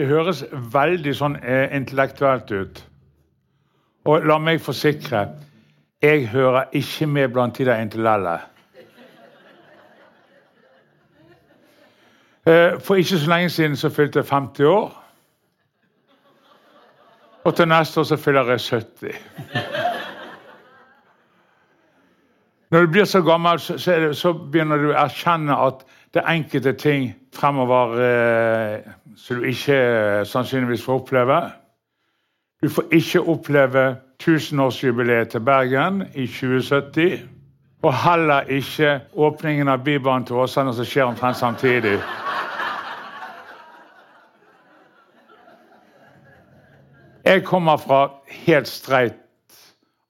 Det høres veldig sånn eh, intellektuelt ut. Og la meg forsikre jeg hører ikke med blant de der intellelle. Eh, for ikke så lenge siden så fylte jeg 50 år. Og til neste år så fyller jeg 70. Når du blir så gammel, så, så, så begynner du å erkjenne at det er enkelte ting fremover eh, som du ikke eh, sannsynligvis får oppleve. Du får ikke oppleve tusenårsjubileet til Bergen i 2070. Og heller ikke åpningen av Bybanen til Åsane, som skjer omtrent samtidig. Jeg kommer fra helt streit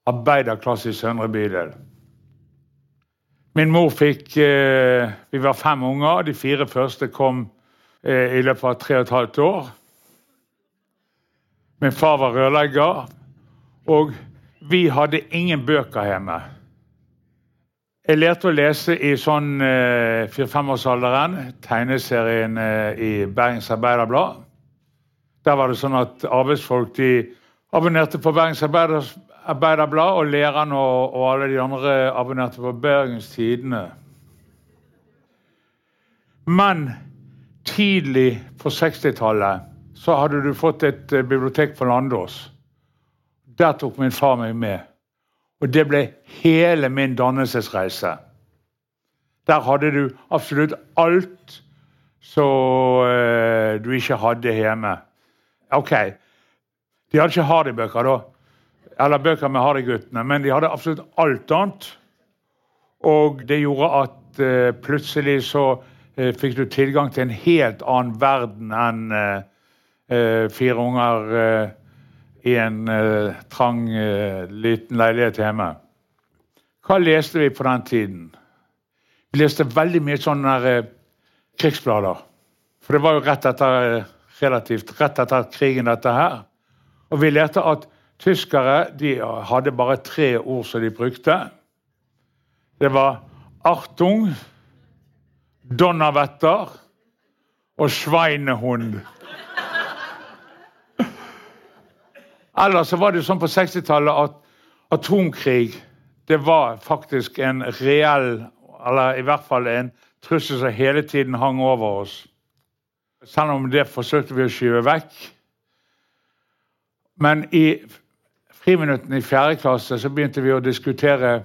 arbeiderklasse i Søndre bydel. Min mor fikk eh, Vi var fem unger. De fire første kom eh, i løpet av tre og et halvt år. Min far var rørlegger, og vi hadde ingen bøker hjemme. Jeg lærte å lese i sånn eh, fire-femårsalderen, tegneserien i Bergens Arbeiderblad. Der var det sånn at arbeidsfolk de abonnerte på Bergens Arbeiderblad, og Leran og, og, alle de andre abonnerte på Bergens Tidende. Men tidlig på 60-tallet så hadde du fått et eh, bibliotek på Landås. Der tok min far meg med. Og det ble hele min dannelsesreise. Der hadde du absolutt alt som eh, du ikke hadde hjemme. Ok, de hadde ikke Hardy-bøker, da. Eller bøker med Hardy-guttene, men de hadde absolutt alt annet. Og det gjorde at uh, plutselig så uh, fikk du tilgang til en helt annen verden enn uh, fire unger i en trang, liten leilighet hjemme. Hva leste vi på den tiden? Vi leste veldig mye sånne der, krigsblader. For det var jo rett etter relativt rett etter krigen, dette her. Og vi lærte at tyskere de hadde bare tre ord som de brukte. Det var 'Achtung', 'Donnerwetter' og 'Schweinehund'. Ellers så var det sånn på 60-tallet at atomkrig det var faktisk en reell, eller i hvert fall en trussel som hele tiden hang over oss. Selv om det forsøkte vi å skyve vekk. Men i friminuttene i fjerde klasse så begynte vi å diskutere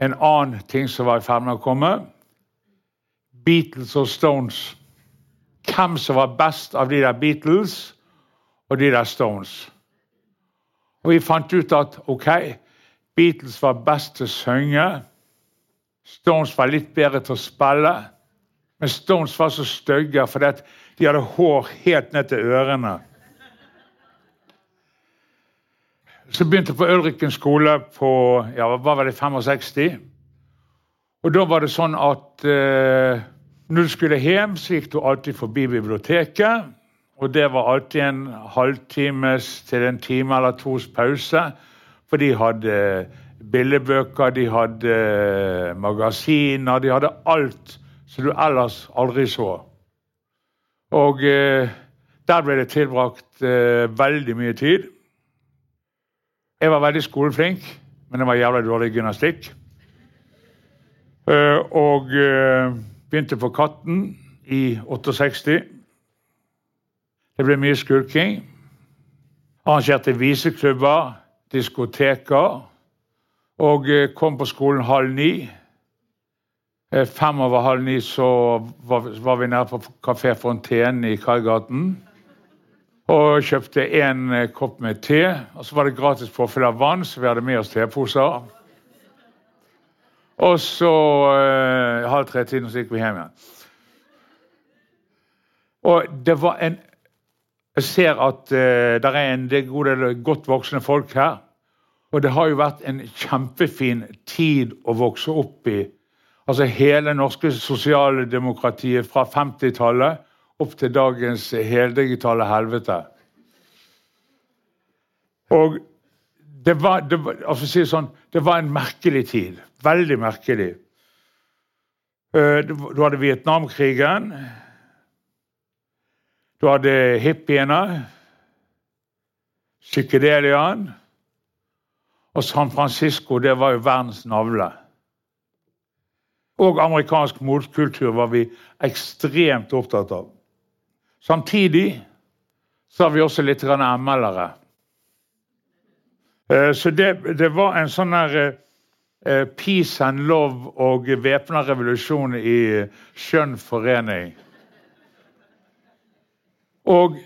en annen ting som var i ferd med å komme. Beatles og Stones. Hvem som var best av de der Beatles og de der Stones. Og vi fant ut at ok, Beatles var best til å synge. Stones var litt bedre til å spille. Men Stones var så stygge fordi de hadde hår helt ned til ørene. Så begynte jeg på Ulriken skole på ja, var vel 65. Og da var det sånn at eh, når du skulle hjem, så gikk du alltid forbi biblioteket. Og det var alltid en halvtimes til en time eller tos pause. For de hadde billedbøker, de hadde eh, magasiner, de hadde alt som du ellers aldri så. Og eh, der ble det tilbrakt eh, veldig mye tid. Jeg var veldig skoleflink, men jeg var jævlig dårlig i gymnastikk. Uh, og uh, begynte på Katten i 68. Det ble mye skulking. Arrangerte viseklubber, diskoteker. Og uh, kom på skolen halv ni. Fem over halv ni så var, var vi nede på Kafé Fontene i Kaigaten. Og kjøpte én eh, kopp med te. Og så var det gratis påfyll av vann, så vi hadde med oss teposer. Og så eh, halv tre-tiden så gikk vi hjem igjen. Og det var en Jeg ser at eh, det er en god del godt voksne folk her. Og det har jo vært en kjempefin tid å vokse opp i Altså hele norske sosialdemokratiet fra 50-tallet opp til dagens heldigitale helvete. Og det var, det, var, altså sånn, det var, en merkelig tid. Veldig merkelig. Uh, du hadde Vietnamkrigen. Du hadde hippiene, psykedeliaen, og San Francisco det var jo verdens navle. Og amerikansk motkultur var vi ekstremt opptatt av. Samtidig så har vi også litt ML-ere. Eh, så det, det, var en sånn der eh, peace and love og væpna revolusjon i skjønn forening. Og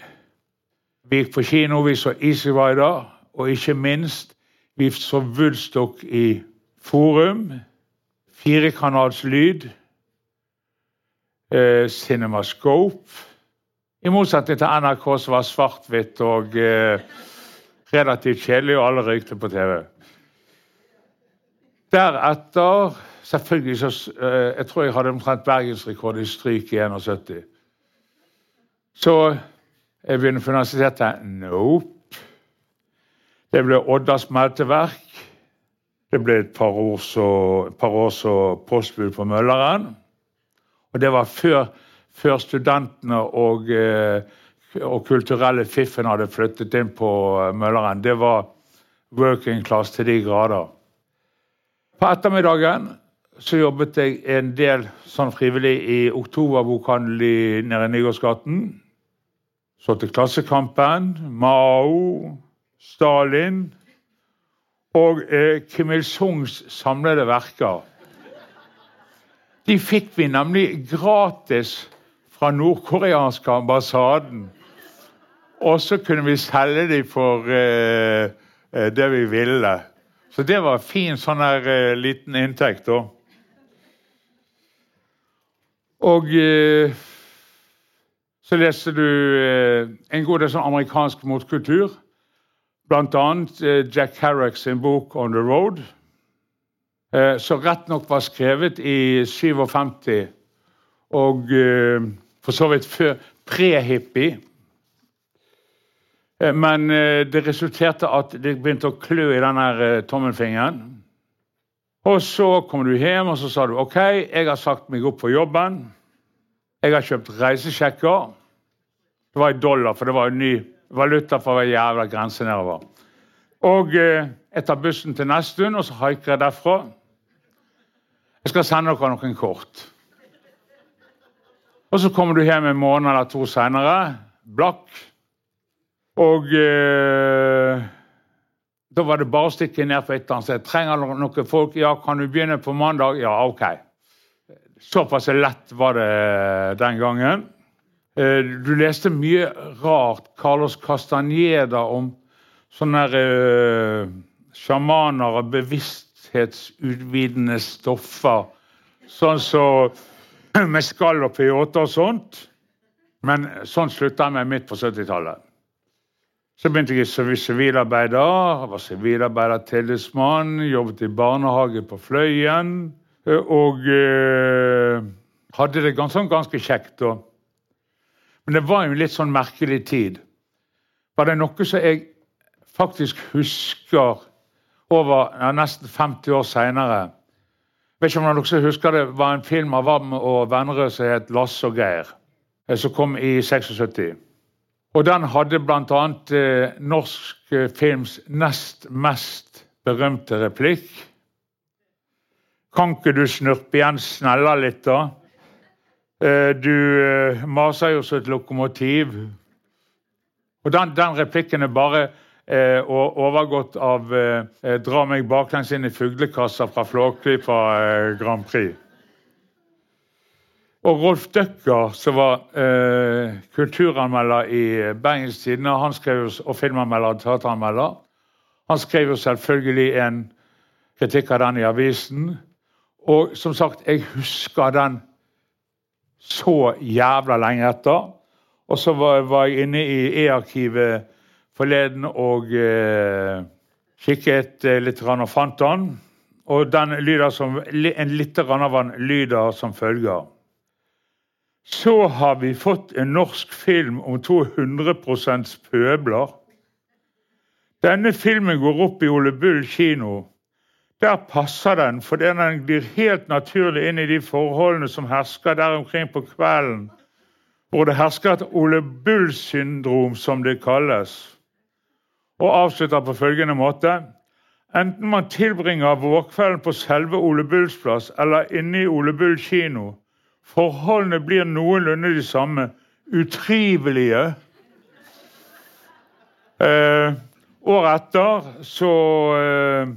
vi gikk på kino, vi så Easy Rider, og ikke minst vi så Woodstock i Forum. Firekanals lyd. Eh, Cinemascope. I motsetning til NRK, som var svart-hvitt og eh, relativt kjedelig, og alle røykte på TV. Deretter selvfølgelig så, eh, Jeg tror jeg hadde omtrent bergensrekord i stryk i 71. Så jeg begynte på universitetet. Nope. Det ble Odda smelteverk. Det ble et par år så, så postbud på Mølleren. Og det var før før studentene og, eh, og kulturelle fiffen hadde flyttet inn på eh, Mølleren. Det var working class til de grader. På ettermiddagen så jobbet jeg en del sånn frivillig i Oktoberbokhandel nede i Nygårdsgaten. Så til Klassekampen, Mao, Stalin og eh, Kim Il-sungs samlede verker. De fikk vi nemlig gratis fra nordkoreanske ambassaden. Og så kunne vi selge dem for eh, eh, det vi ville. Så det var fin sånn her eh, liten inntekt, da. Og eh, så leste du eh, en god del sånn amerikansk motkultur. Blant annet eh, Jack Harrock sin bok 'On the Road', som rett nok var skrevet i 57. Og for så vidt før pre-hippie. Eh, men eh, det resulterte at det begynte å klø i denne eh, tommelfingeren. Og så kom du hjem og så sa du, ok, jeg har sagt meg opp for jobben. Jeg har kjøpt reisesjekker. Det var i dollar, for det var en ny valuta for hver jævla grense nedover. Og jeg tar bussen til Nesttun, og så haiker jeg derfra. Jeg skal sende dere noen kort. Og så kommer du hjem en måned eller to seinere, blakk. Og eh, da var det bare å stikke ned på et eller annet sted. Trenger noen folk? Ja, kan du begynne på mandag? Ja, OK. Såpass lett var det den gangen. Eh, du leste mye rart. Carlos Castaneda om sånne eh, sjamaner og bevissthetsutvidende stoffer. Sånn så med skall og peyote og sånt. Men sånn slutta jeg med midt på 70-tallet. Så begynte jeg som sivilarbeider. var sivilarbeider, tillitsmann, jobbet i barnehage på Fløyen. Og eh, hadde det ganske, ganske kjekt da. Men det var jo en litt sånn merkelig tid. Var det noe som jeg faktisk husker over ja, nesten 50 år seinere? Vet ikke om dere husker det var en film av Vam og Vennerød som het 'Lasse og Geir', eh, som kom i 76. Og den hadde bl.a. Eh, norsk eh, films nest mest berømte replikk. Kan ikke du snurpe igjen snella litt, da? Eh, du maser jo som et lokomotiv. Og den, den replikken er bare og overgått av eh, 'Dra meg baklengs inn i fuglekassa' fra Flåklypa eh, Grand Prix. Og Rolf Døcker, som var eh, kulturanmelder i Bergens Tidende, og filmanmelder og teateranmelder, han skrev jo selvfølgelig en kritikk av den i avisen. Og som sagt, jeg husker den så jævla lenge etter. Og så var, var jeg inne i E-arkivet forleden og eh, kikket eh, litt og fant den. Og den lyder som, en lite grann av den lyder som følger. Så har vi fått en norsk film om 200% pøbler. Denne filmen går opp i Ole Bull kino. Der passer den, fordi den glir helt naturlig inn i de forholdene som hersker der omkring på kvelden. hvor det hersker et Ole Bull-syndrom, som det kalles, og avslutter på følgende måte Enten man tilbringer vårkvelden på selve Ole Bulls plass eller inne i Ole Bull kino, forholdene blir noenlunde de samme. Utrivelige. Eh, året etter så eh,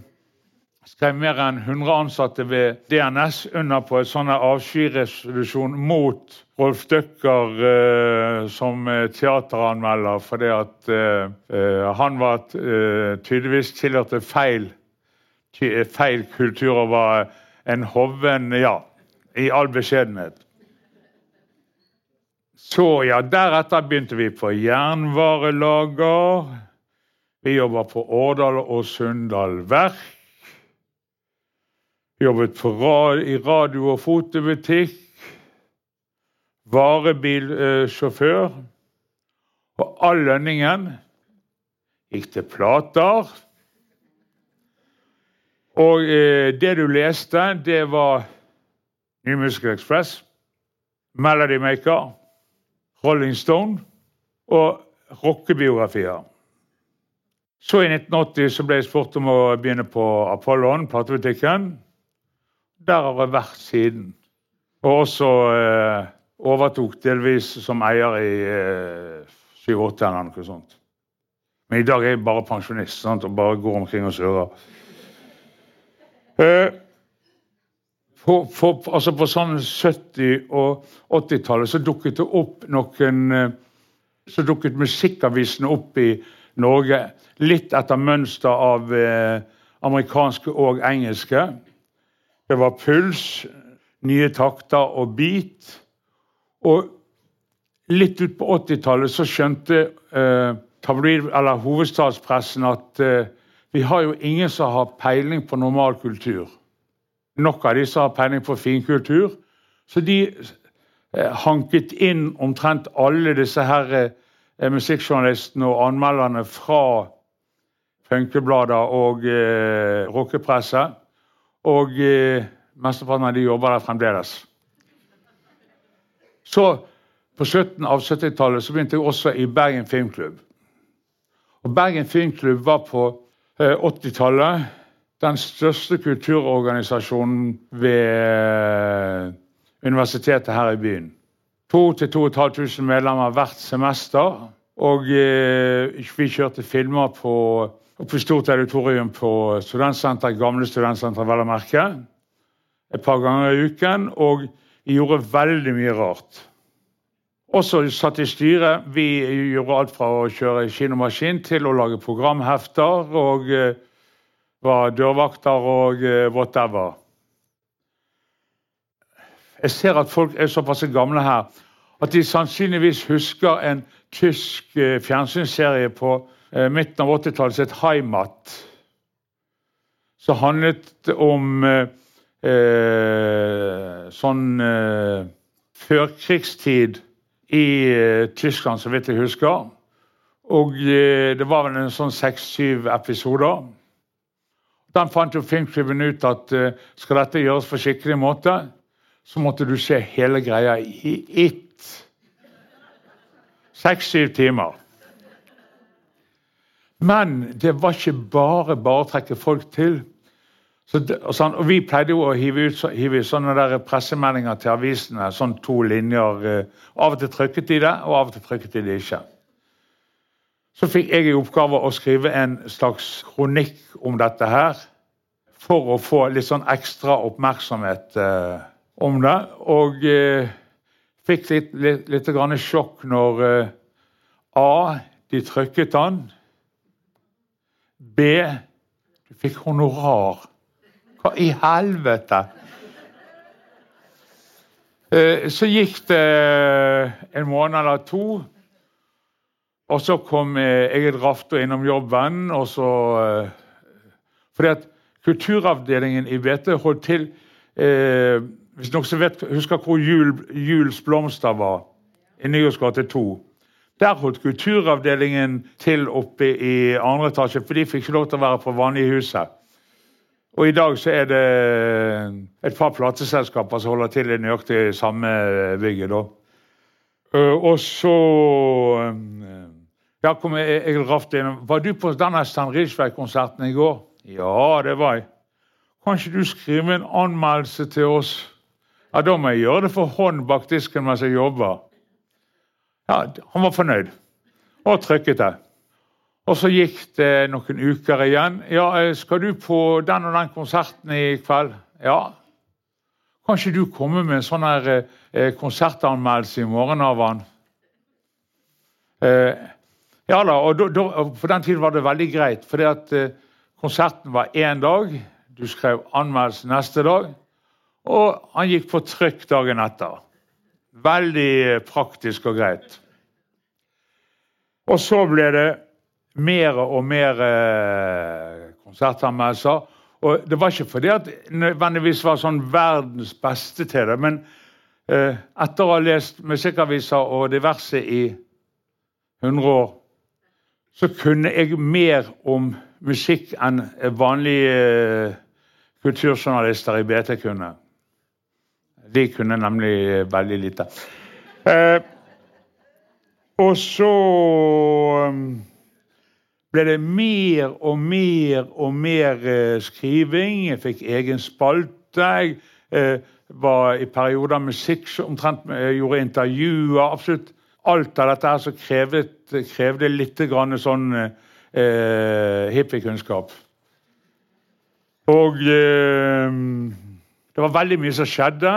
skrev mer enn 100 ansatte ved DNS under på en sånn avskyresolusjon mot Rolf Døkker eh, som teateranmelder fordi at eh, eh han var eh, tydeligvis tilhørte feil, feil kultur og var en hoven Ja, i all beskjedenhet. Så ja, deretter begynte vi på jernvarelager. Vi jobba på Årdal og Sunndal Verk. Jobbet rad, i radio- og fotobutikk. Varebilsjåfør. Og all lønningen gikk til plater. Og eh, det du leste, det var New Musical Express, Melody Maker, Rolling Stone og rockebiografier. Så i 1980 så ble jeg spurt om å begynne på Apollon, platebutikken. Der har jeg vært siden. Og også eh, overtok delvis som eier i eh, 7-8 eller noe sånt. Men i dag er jeg bare pensjonist sant? og bare går omkring og surrer. Eh, på, på, altså på sånn 70- og 80-tallet så dukket det opp noen eh, Så dukket musikkavisene opp i Norge litt etter mønster av eh, amerikanske og engelske. Det var puls, nye takter og beat. Og litt utpå 80-tallet så skjønte eh, tabloid, eller hovedstadspressen at eh, vi har jo ingen som har peiling på normal kultur. Nok av de som har peiling på finkultur. Så de eh, hanket inn omtrent alle disse her eh, musikkjournalistene og anmelderne fra funkeblader og eh, rockepresse og eh, mesteparten av de jobber der fremdeles. Så på slutten av 70-tallet så begynte jeg også i Bergen Filmklubb. Og Bergen Filmklubb var på eh, 80-tallet den største kulturorganisasjonen ved eh, universitetet her i byen. 2500 medlemmer hvert semester. Og eh, vi kjørte filmer på oppe i stort auditorium på studentsenteret, gamle studentsenteret, vel å merke. Et par ganger i uken, og vi gjorde veldig mye rart. Også satt i styret. Vi gjorde alt fra å kjøre kinomaskin til å lage programhefter og uh, var dørvakter og uh, whatever. Jeg ser at folk er såpass gamle her at de sannsynligvis husker en tysk uh, fjernsynsserie på midten av 80-tallet het Heimat. Så handlet om eh, eh, sånn eh, førkrigstid i eh, Tyskland, så vidt jeg husker. Og eh, det var vel en sånn seks-syv episoder. Den fant jo filmklubben ut at eh, skal dette gjøres på skikkelig måte, så måtte du se hele greia i ett. Seks-syv timer. Men det var ikke bare bare å trekke folk til. Det, og, sånn, og Vi pleide jo å hive ut hive sånne der pressemeldinger til avisene. sånn To linjer. Eh, av og til trykket de det, og av og til trykket de det ikke. Så fikk jeg i oppgave å skrive en slags kronikk om dette her. For å få litt sånn ekstra oppmerksomhet eh, om det. Og eh, fikk litt, litt, litt sjokk når eh, A. De trykket den. B. Du fikk honorar. Hva i helvete? Eh, så gikk det en måned eller to. Og så kom eh, Egil Rafto innom jobben. og så... Eh, fordi at Kulturavdelingen i BT holdt til eh, Hvis noen vet, husker hvor Jul, Juls blomster var? I Nyhus gate 2. Der holdt kulturavdelingen til oppe i andre etasje, for de fikk ikke lov til å være på vanlige huset. Og i dag så er det et par plateselskaper som holder til i nøyaktig samme bygget. da. Uh, og så uh, ja, kom Egil Raft inn. Var du på denne Stan Ridgway-konserten i går? Ja, det var jeg. Kan ikke du skrive en anmeldelse til oss? Ja, Da må jeg gjøre det for hånd bak disken mens jeg jobber. Ja, Han var fornøyd og trykket det. Og så gikk det noen uker igjen. Ja, skal du på den og den konserten i kveld? Ja. Kan ikke du komme med en sånn her eh, konsertanmeldelse i morgen av han? Eh, ja da, og På den tiden var det veldig greit, fordi eh, konserten var én dag. Du skrev anmeldelse neste dag. Og han gikk på trykk dagen etter. Veldig praktisk og greit. Og så ble det mer og mer eh, konsertanmeldelser. Og det var ikke fordi at nødvendigvis var sånn verdens beste til det, men eh, etter å ha lest musikkaviser og diverse i 100 år, så kunne jeg mer om musikk enn vanlige eh, kulturjournalister i BT kunne. De kunne nemlig veldig lite. Eh, og så um, ble det mer og mer og mer eh, skriving. Jeg fikk egen spalte. Jeg eh, var i perioder musikk, omtrent eh, gjorde intervjuer. Absolutt alt av dette her som krevde, krevde litt grann sånn eh, hippiekunnskap. Og eh, det var veldig mye som skjedde.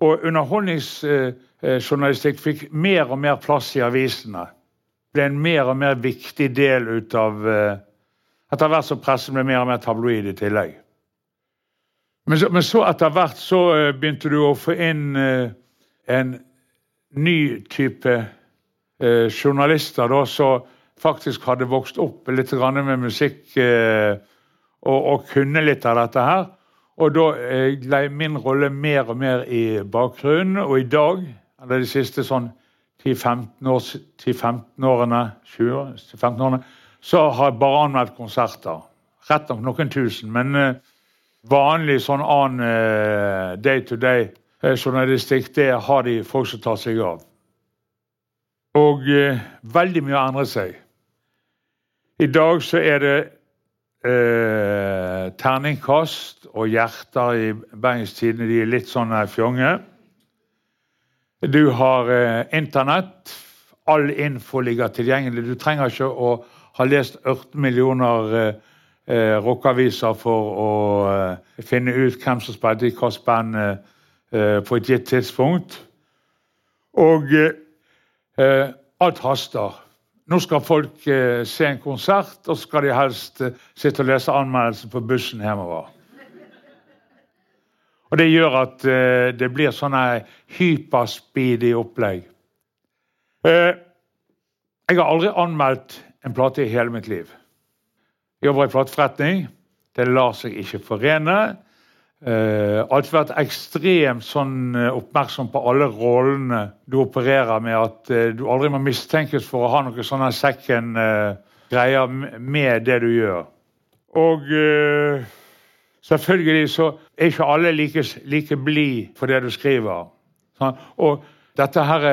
Og underholdningsjournalistikk fikk mer og mer plass i avisene ble en mer og mer viktig del ut av eh, Etter hvert som pressen ble mer og mer tabloid i tillegg. Men så, men så etter hvert så eh, begynte du å få inn eh, en ny type journalister da, som faktisk hadde vokst opp litt med musikk og, og kunne litt av dette her. Og da glei min rolle mer og mer i bakgrunnen. Og i dag, eller de siste sånn 10-15 årene, 20, årene, så har jeg bare anmeldt konserter. Rett nok noen tusen, men uh, vanlig sånn annen eh, det har de folk som tar seg av. Og veldig mye har endret seg. I dag så er det terningkast og hjerter i Bergens Tidende. De er litt sånn fjonge. Du har eh, Internett. All info ligger tilgjengelig. Du trenger ikke å ha lest 18 millioner eh, eh, rockeaviser for å eh, finne ut hvem som spilte i hvilket band eh, eh, på et gitt tidspunkt. Og eh, alt haster. Nå skal folk se en konsert, og så skal de helst sitte og lese anmeldelsen på bussen hjemover. Og Det gjør at uh, det blir sånne hyperspeedy opplegg. Jeg har aldri anmeldt en plate i hele mitt liv. Jeg jobber i plateforretning. Det lar seg ikke forene. Uh, alltid vært ekstremt sånn, oppmerksom på alle rollene du opererer med. At uh, du aldri må mistenkes for å ha noen sånne second-greier med det du gjør. Og uh, Selvfølgelig så er ikke alle like, like blid for det du skriver. Sånn? Og dette her,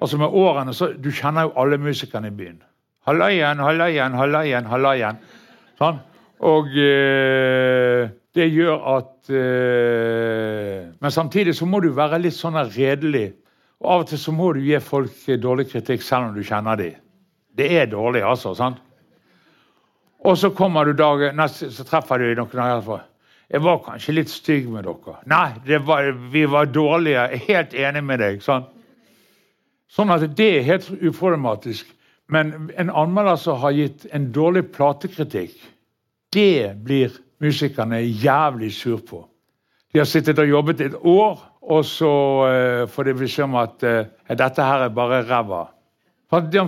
altså Med årene så Du kjenner jo alle musikerne i byen. Hallaien, hallaien, hallaien, hallaien. Sånn? Og eh, det gjør at eh, Men samtidig så må du være litt sånn redelig. Og av og til så må du gi folk dårlig kritikk selv om du kjenner dem. Det er dårlig, altså. sant? Og så kommer du dagen, neste, så treffer du noen dager jeg var kanskje litt stygg med dere. Nei, var, vi var dårlige. Jeg er helt enig med deg. Sånn, sånn at det er helt uproblematisk. Men en anmelder som har gitt en dårlig platekritikk, det blir musikerne jævlig sur på. De har sittet og jobbet et år, og så uh, får de beskjed om at uh, dette her er bare ræva. Og det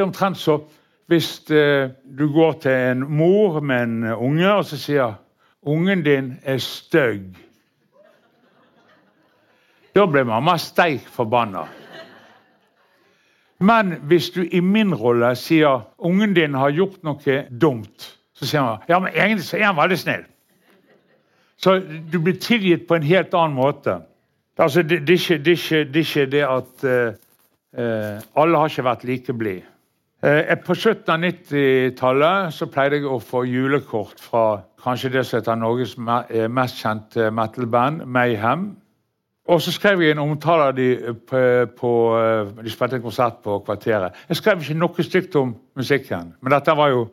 er omtrent så hvis uh, du går til en mor med en unge og så sier Ungen din er stygg. Da ble mamma steik forbanna. Men hvis du i min rolle sier ungen din har gjort noe dumt, så sier man ja, men egentlig så er han veldig snill. Så du blir tilgitt på en helt annen måte. Altså, det, det, er ikke, det, det, ikke det at uh, Eh, alle har ikke vært like blide. Eh, på slutten av 90-tallet så pleide jeg å få julekort fra kanskje det som heter Norges eh, mest kjente metal-band, Mayhem. Og så skrev jeg en omtale av de på, på De spilte en konsert på Kvarteret. Jeg skrev ikke noe stygt om musikken, men dette var jo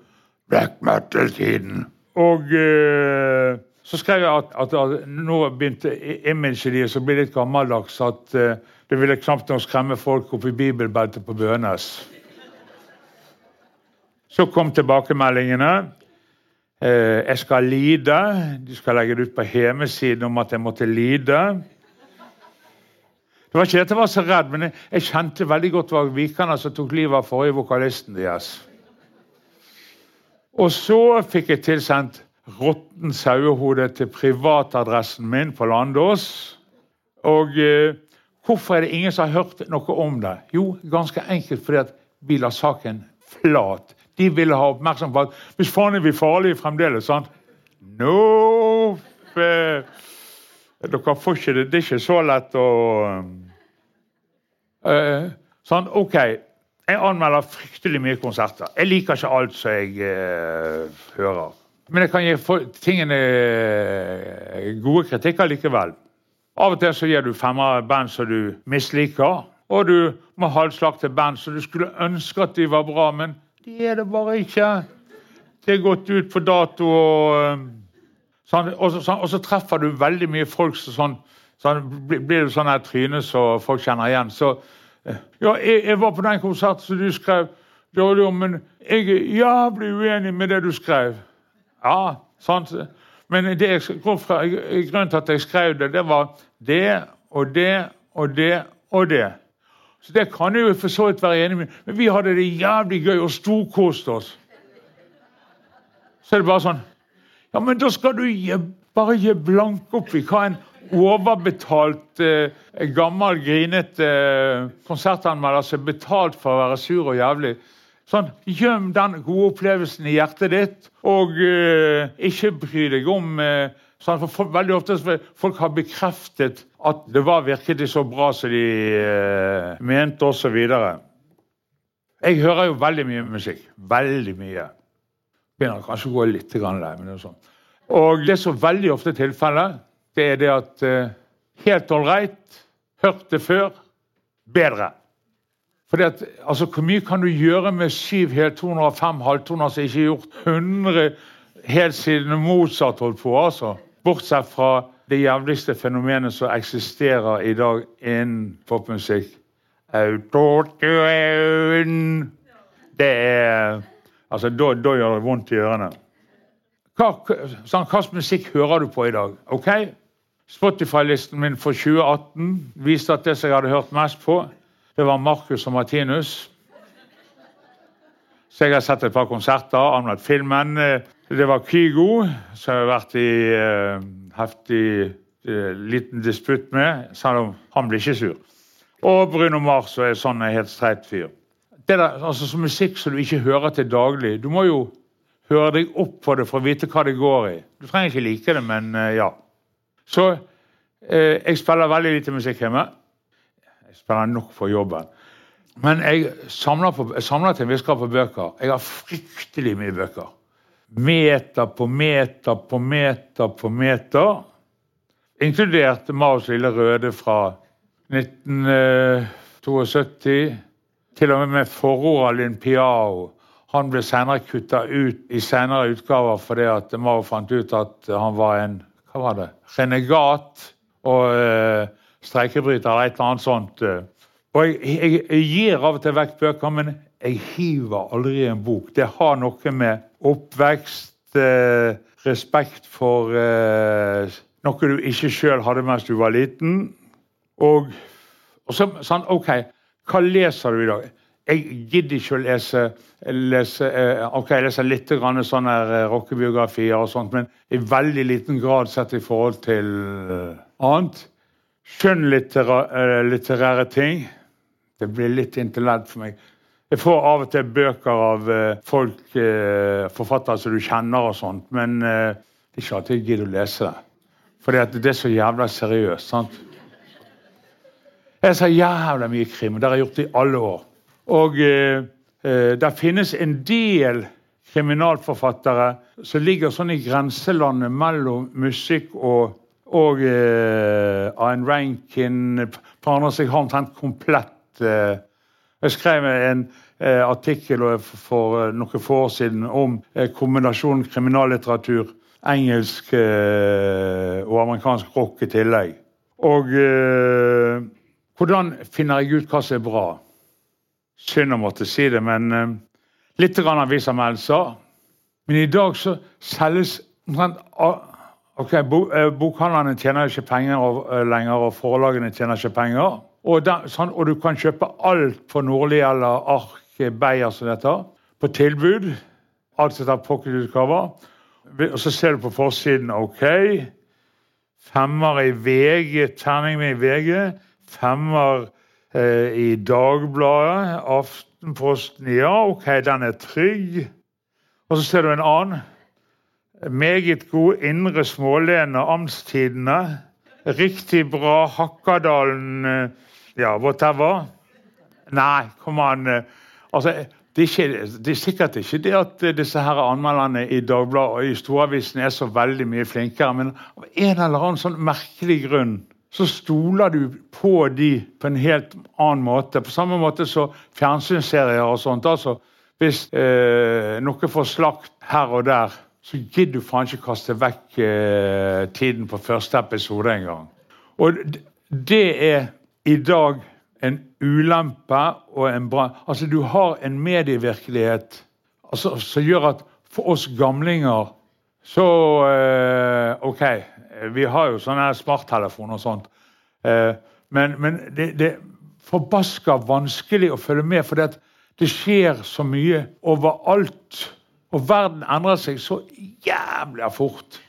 black metal-tiden. Og eh, så skrev jeg at, at, at nå begynte imaget deres å bli litt gammeldags. At eh, det ville knapt nok skremme folk opp i bibelbeltet på Bønes. Så kom tilbakemeldingene. Eh, jeg skal lide. De skal legge det ut på hjemmesiden om at jeg måtte lide. Det var ikke at jeg var så redd, men jeg, jeg kjente veldig godt det var Vikane som tok livet av forrige vokalisten deres. Og så fikk jeg tilsendt råtten sauehode til privatadressen min på Landås. Og eh, hvorfor er det ingen som har hørt noe om det? Jo, ganske enkelt fordi at vi la saken flat. De ville ha oppmerksomhet på at hvis faen er vi farlige fremdeles. sant? No, eh, dere får ikke det. Det er ikke så lett å uh, Sånn, OK. Jeg anmelder fryktelig mye konserter. Jeg liker ikke alt som jeg uh, hører. Men jeg kan gi tingene eh, gode kritikker likevel. Av og til så gir du femmer band som du misliker. Og du må halvslakte band som du skulle ønske at de var bra, men de er det bare ikke. Det er gått ut på dato, og, eh, sånn, og, så, sånn, og så, treffer du veldig mye folk som sånn, sånn Blir du sånn her tryne som folk kjenner igjen, så eh, Ja, jeg, jeg var på den konserten som du skrev, men jeg er jævlig uenig med det du skrev. Ja, sant. Men det fra, grunnen til at jeg skrev det, det var det og det og det og det. Så Det kan jeg jo for så vidt være enig med. Men vi hadde det jævlig gøy og storkoste oss. Så er det bare sånn Ja, men da skal du bare gi blank opp i hva en overbetalt, eh, gammel, grinete eh, konsertanmelder som er betalt for å være sur og jævlig Sånn, Gjem den gode opplevelsen i hjertet ditt, og eh, ikke bry deg om uh, sånn, for folk, Veldig ofte folk har bekreftet at det var virkelig så bra som de eh, mente, osv. Jeg hører jo veldig mye musikk. Veldig mye. Begynner kanskje å gå litt lei, men det er sånn. Og det som veldig ofte tilfellet, det er det at uh, helt ålreit, hørt det før, bedre. Fordi at, altså, Hvor mye kan du gjøre med syv heltoner og fem halvtoner som ikke er gjort 100 helt siden Mozart holdt på? altså? Bortsett fra det jævligste fenomenet som eksisterer i dag innen popmusikk. Det er Altså, da, da gjør det vondt i ørene. Hva, sånn, slags musikk hører du på i dag? ok? Spotify-listen min for 2018 viste at det som jeg hadde hørt mest på, det var Marcus og Martinus. Så jeg har sett et par konserter, anmeldt filmen. Det var Kygo, som jeg har vært i uh, heftig uh, liten disputt med, selv om han blir ikke sur. Og Bruno Mars og er sånn en helt streit fyr. Det der, altså så Musikk som du ikke hører til daglig. Du må jo høre deg opp på det for å vite hva det går i. Du trenger ikke like det, men uh, ja. Så jeg spiller veldig lite musikk hjemme Jeg spiller nok for jobben. Men jeg samler, på, jeg samler til en viss grad på bøker. Jeg har fryktelig mye bøker. Meter på meter på meter på meter. Inkludert Maos lille røde fra 1972. Til og med med forordet av Linn Piao. Han ble senere kutta ut i senere utgaver fordi at Mao fant ut at han var en hva var det, renegat. og... Eh, streikebryter eller et eller annet sånt. Eh. Og jeg, jeg, jeg, gir av og til vekk bøker, men jeg hiver aldri en bok. Det har noe med oppvekst, eh, respekt for eh, noe du ikke sjøl hadde mens du var liten. Og, og så, sånn, OK, hva leser du i dag? Jeg gidder ikke å lese, lese eh, ok, jeg leser litt grann sånne eh, rockebiografier, og sånt, men i veldig liten grad sett i forhold til annet skjønnlitterære eh, ting. Det blir litt intellekt for meg. Jeg får av og til bøker av folk, forfattere som du kjenner, og sånt, men det er ikke alltid jeg gidder å lese det. For det er så jævla seriøst. sant? Jeg sa jævla mye krim. Det har jeg gjort i alle år. Og eh, eh, det finnes en del kriminalforfattere som ligger sånn i grenselandet mellom musikk og, og eh, Ayn Rankin siden har omtrent komplett eh, Jeg skrev en eh, artikkel for, for eh, noen få år siden om eh, kombinasjonen kriminallitteratur, engelsk og amerikansk rock i tillegg. Og hvordan finner jeg ut hva som er bra? Synd å måtte si det, men Litt grann avisanmeldelser. Men i dag så selges omtrent Ok, eh, Bokhandlene tjener ikke penger eh, lenger, og forlagene tjener ikke penger. Og, den, sånn, og du kan kjøpe alt på Nordli eller Ark Beyer som dette, på tilbud. Alt som heter pocketutgaver. Og så ser du på forsiden OK. Femmer i VG, terning med i VG. Femmer eh, i Dagbladet. Aftenposten ja, OK, den er trygg. Og så ser du en annen. Meget god Indre Smålene Amtstidene. Riktig bra Hakkadalen eh, Ja, whatever. Nei, kom an. Eh, altså, det er, ikke, det er, sikkert ikke det at disse her anmelderne i Dagbladet og i storavisen er så veldig mye flinkere, men av en eller annen sånn merkelig grunn så stoler du på de på en helt annen måte. På samme måte som fjernsynsserier og sånt. altså Hvis eh, noe får slakt her og der, så gidder du faen ikke kaste vekk eh, tiden på første episode engang. Og det er i dag en ulempe og en bra Altså, du har en medievirkelighet altså, som gjør at for oss gamlinger så eh, OK, vi har jo sånne smarttelefoner og sånt. Eh, men, men det, det, er forbaska vanskelig å følge med, for det skjer så mye overalt. Og verden endrer seg så jævlig fort.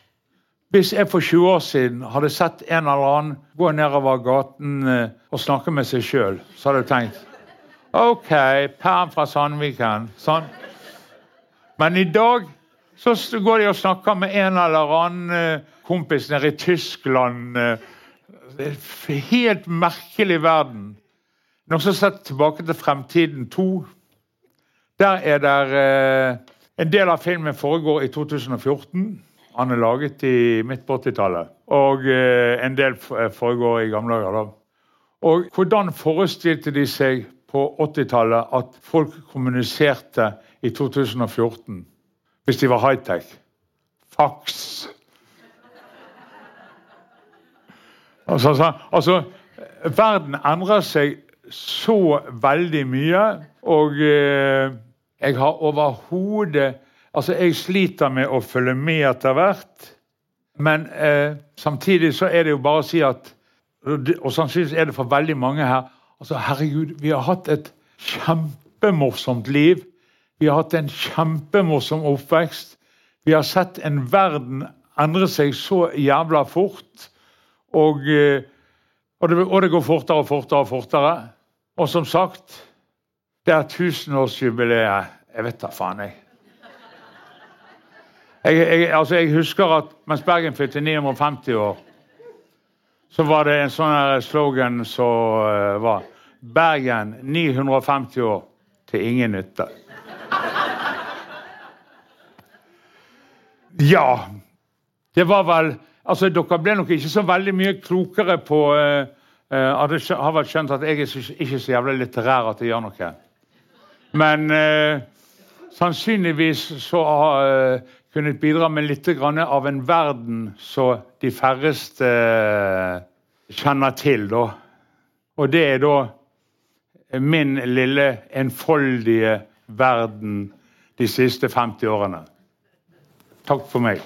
Hvis jeg for 20 år siden hadde sett en eller annen gå nedover gaten eh, og snakke med seg sjøl, så hadde jeg tenkt OK, perm fra Sandviken. Sånn. Men i dag så går de og snakker med en eller annen eh, kompis nede i Tyskland. Det er en helt merkelig verden. Noen som sett tilbake til Fremtiden 2. Der er det eh, En del av filmen foregår i 2014. Han er laget i midt på 80-tallet. Og eh, en del foregår i gamle dager. Og hvordan forestilte de seg på 80-tallet at folk kommuniserte i 2014? Hvis de var high-tech. Faks. Altså, altså, verden endrer seg så veldig mye, og eh, jeg har overhodet Altså, jeg sliter med å følge med etter hvert, men eh, samtidig så er det jo bare å si at Og sannsynligvis er det for veldig mange her altså Herregud, vi har hatt et kjempemorsomt liv. Vi har hatt en kjempemorsom oppvekst. Vi har sett en verden endre seg så jævla fort. Og, eh, og, det, og det, går fortere og fortere og fortere. Og som sagt, det er tusenårsjubileet. Jeg vet da faen, jeg. Jeg, jeg, altså jeg, husker at mens Bergen fylte 950 år, så var det en sånn slogan som uh, var Bergen 950 år til ingen nytte. Ja. Det var vel Altså, Dere ble nok ikke så veldig mye klokere på uh, uh, Har vel skjønt at jeg er ikke så jævlig litterær at det gjør noe. Men uh, sannsynligvis så har jeg kunnet bidra med litt av en verden som de færreste kjenner til. da. Og det er da min lille enfoldige verden de siste 50 årene. Takk for meg.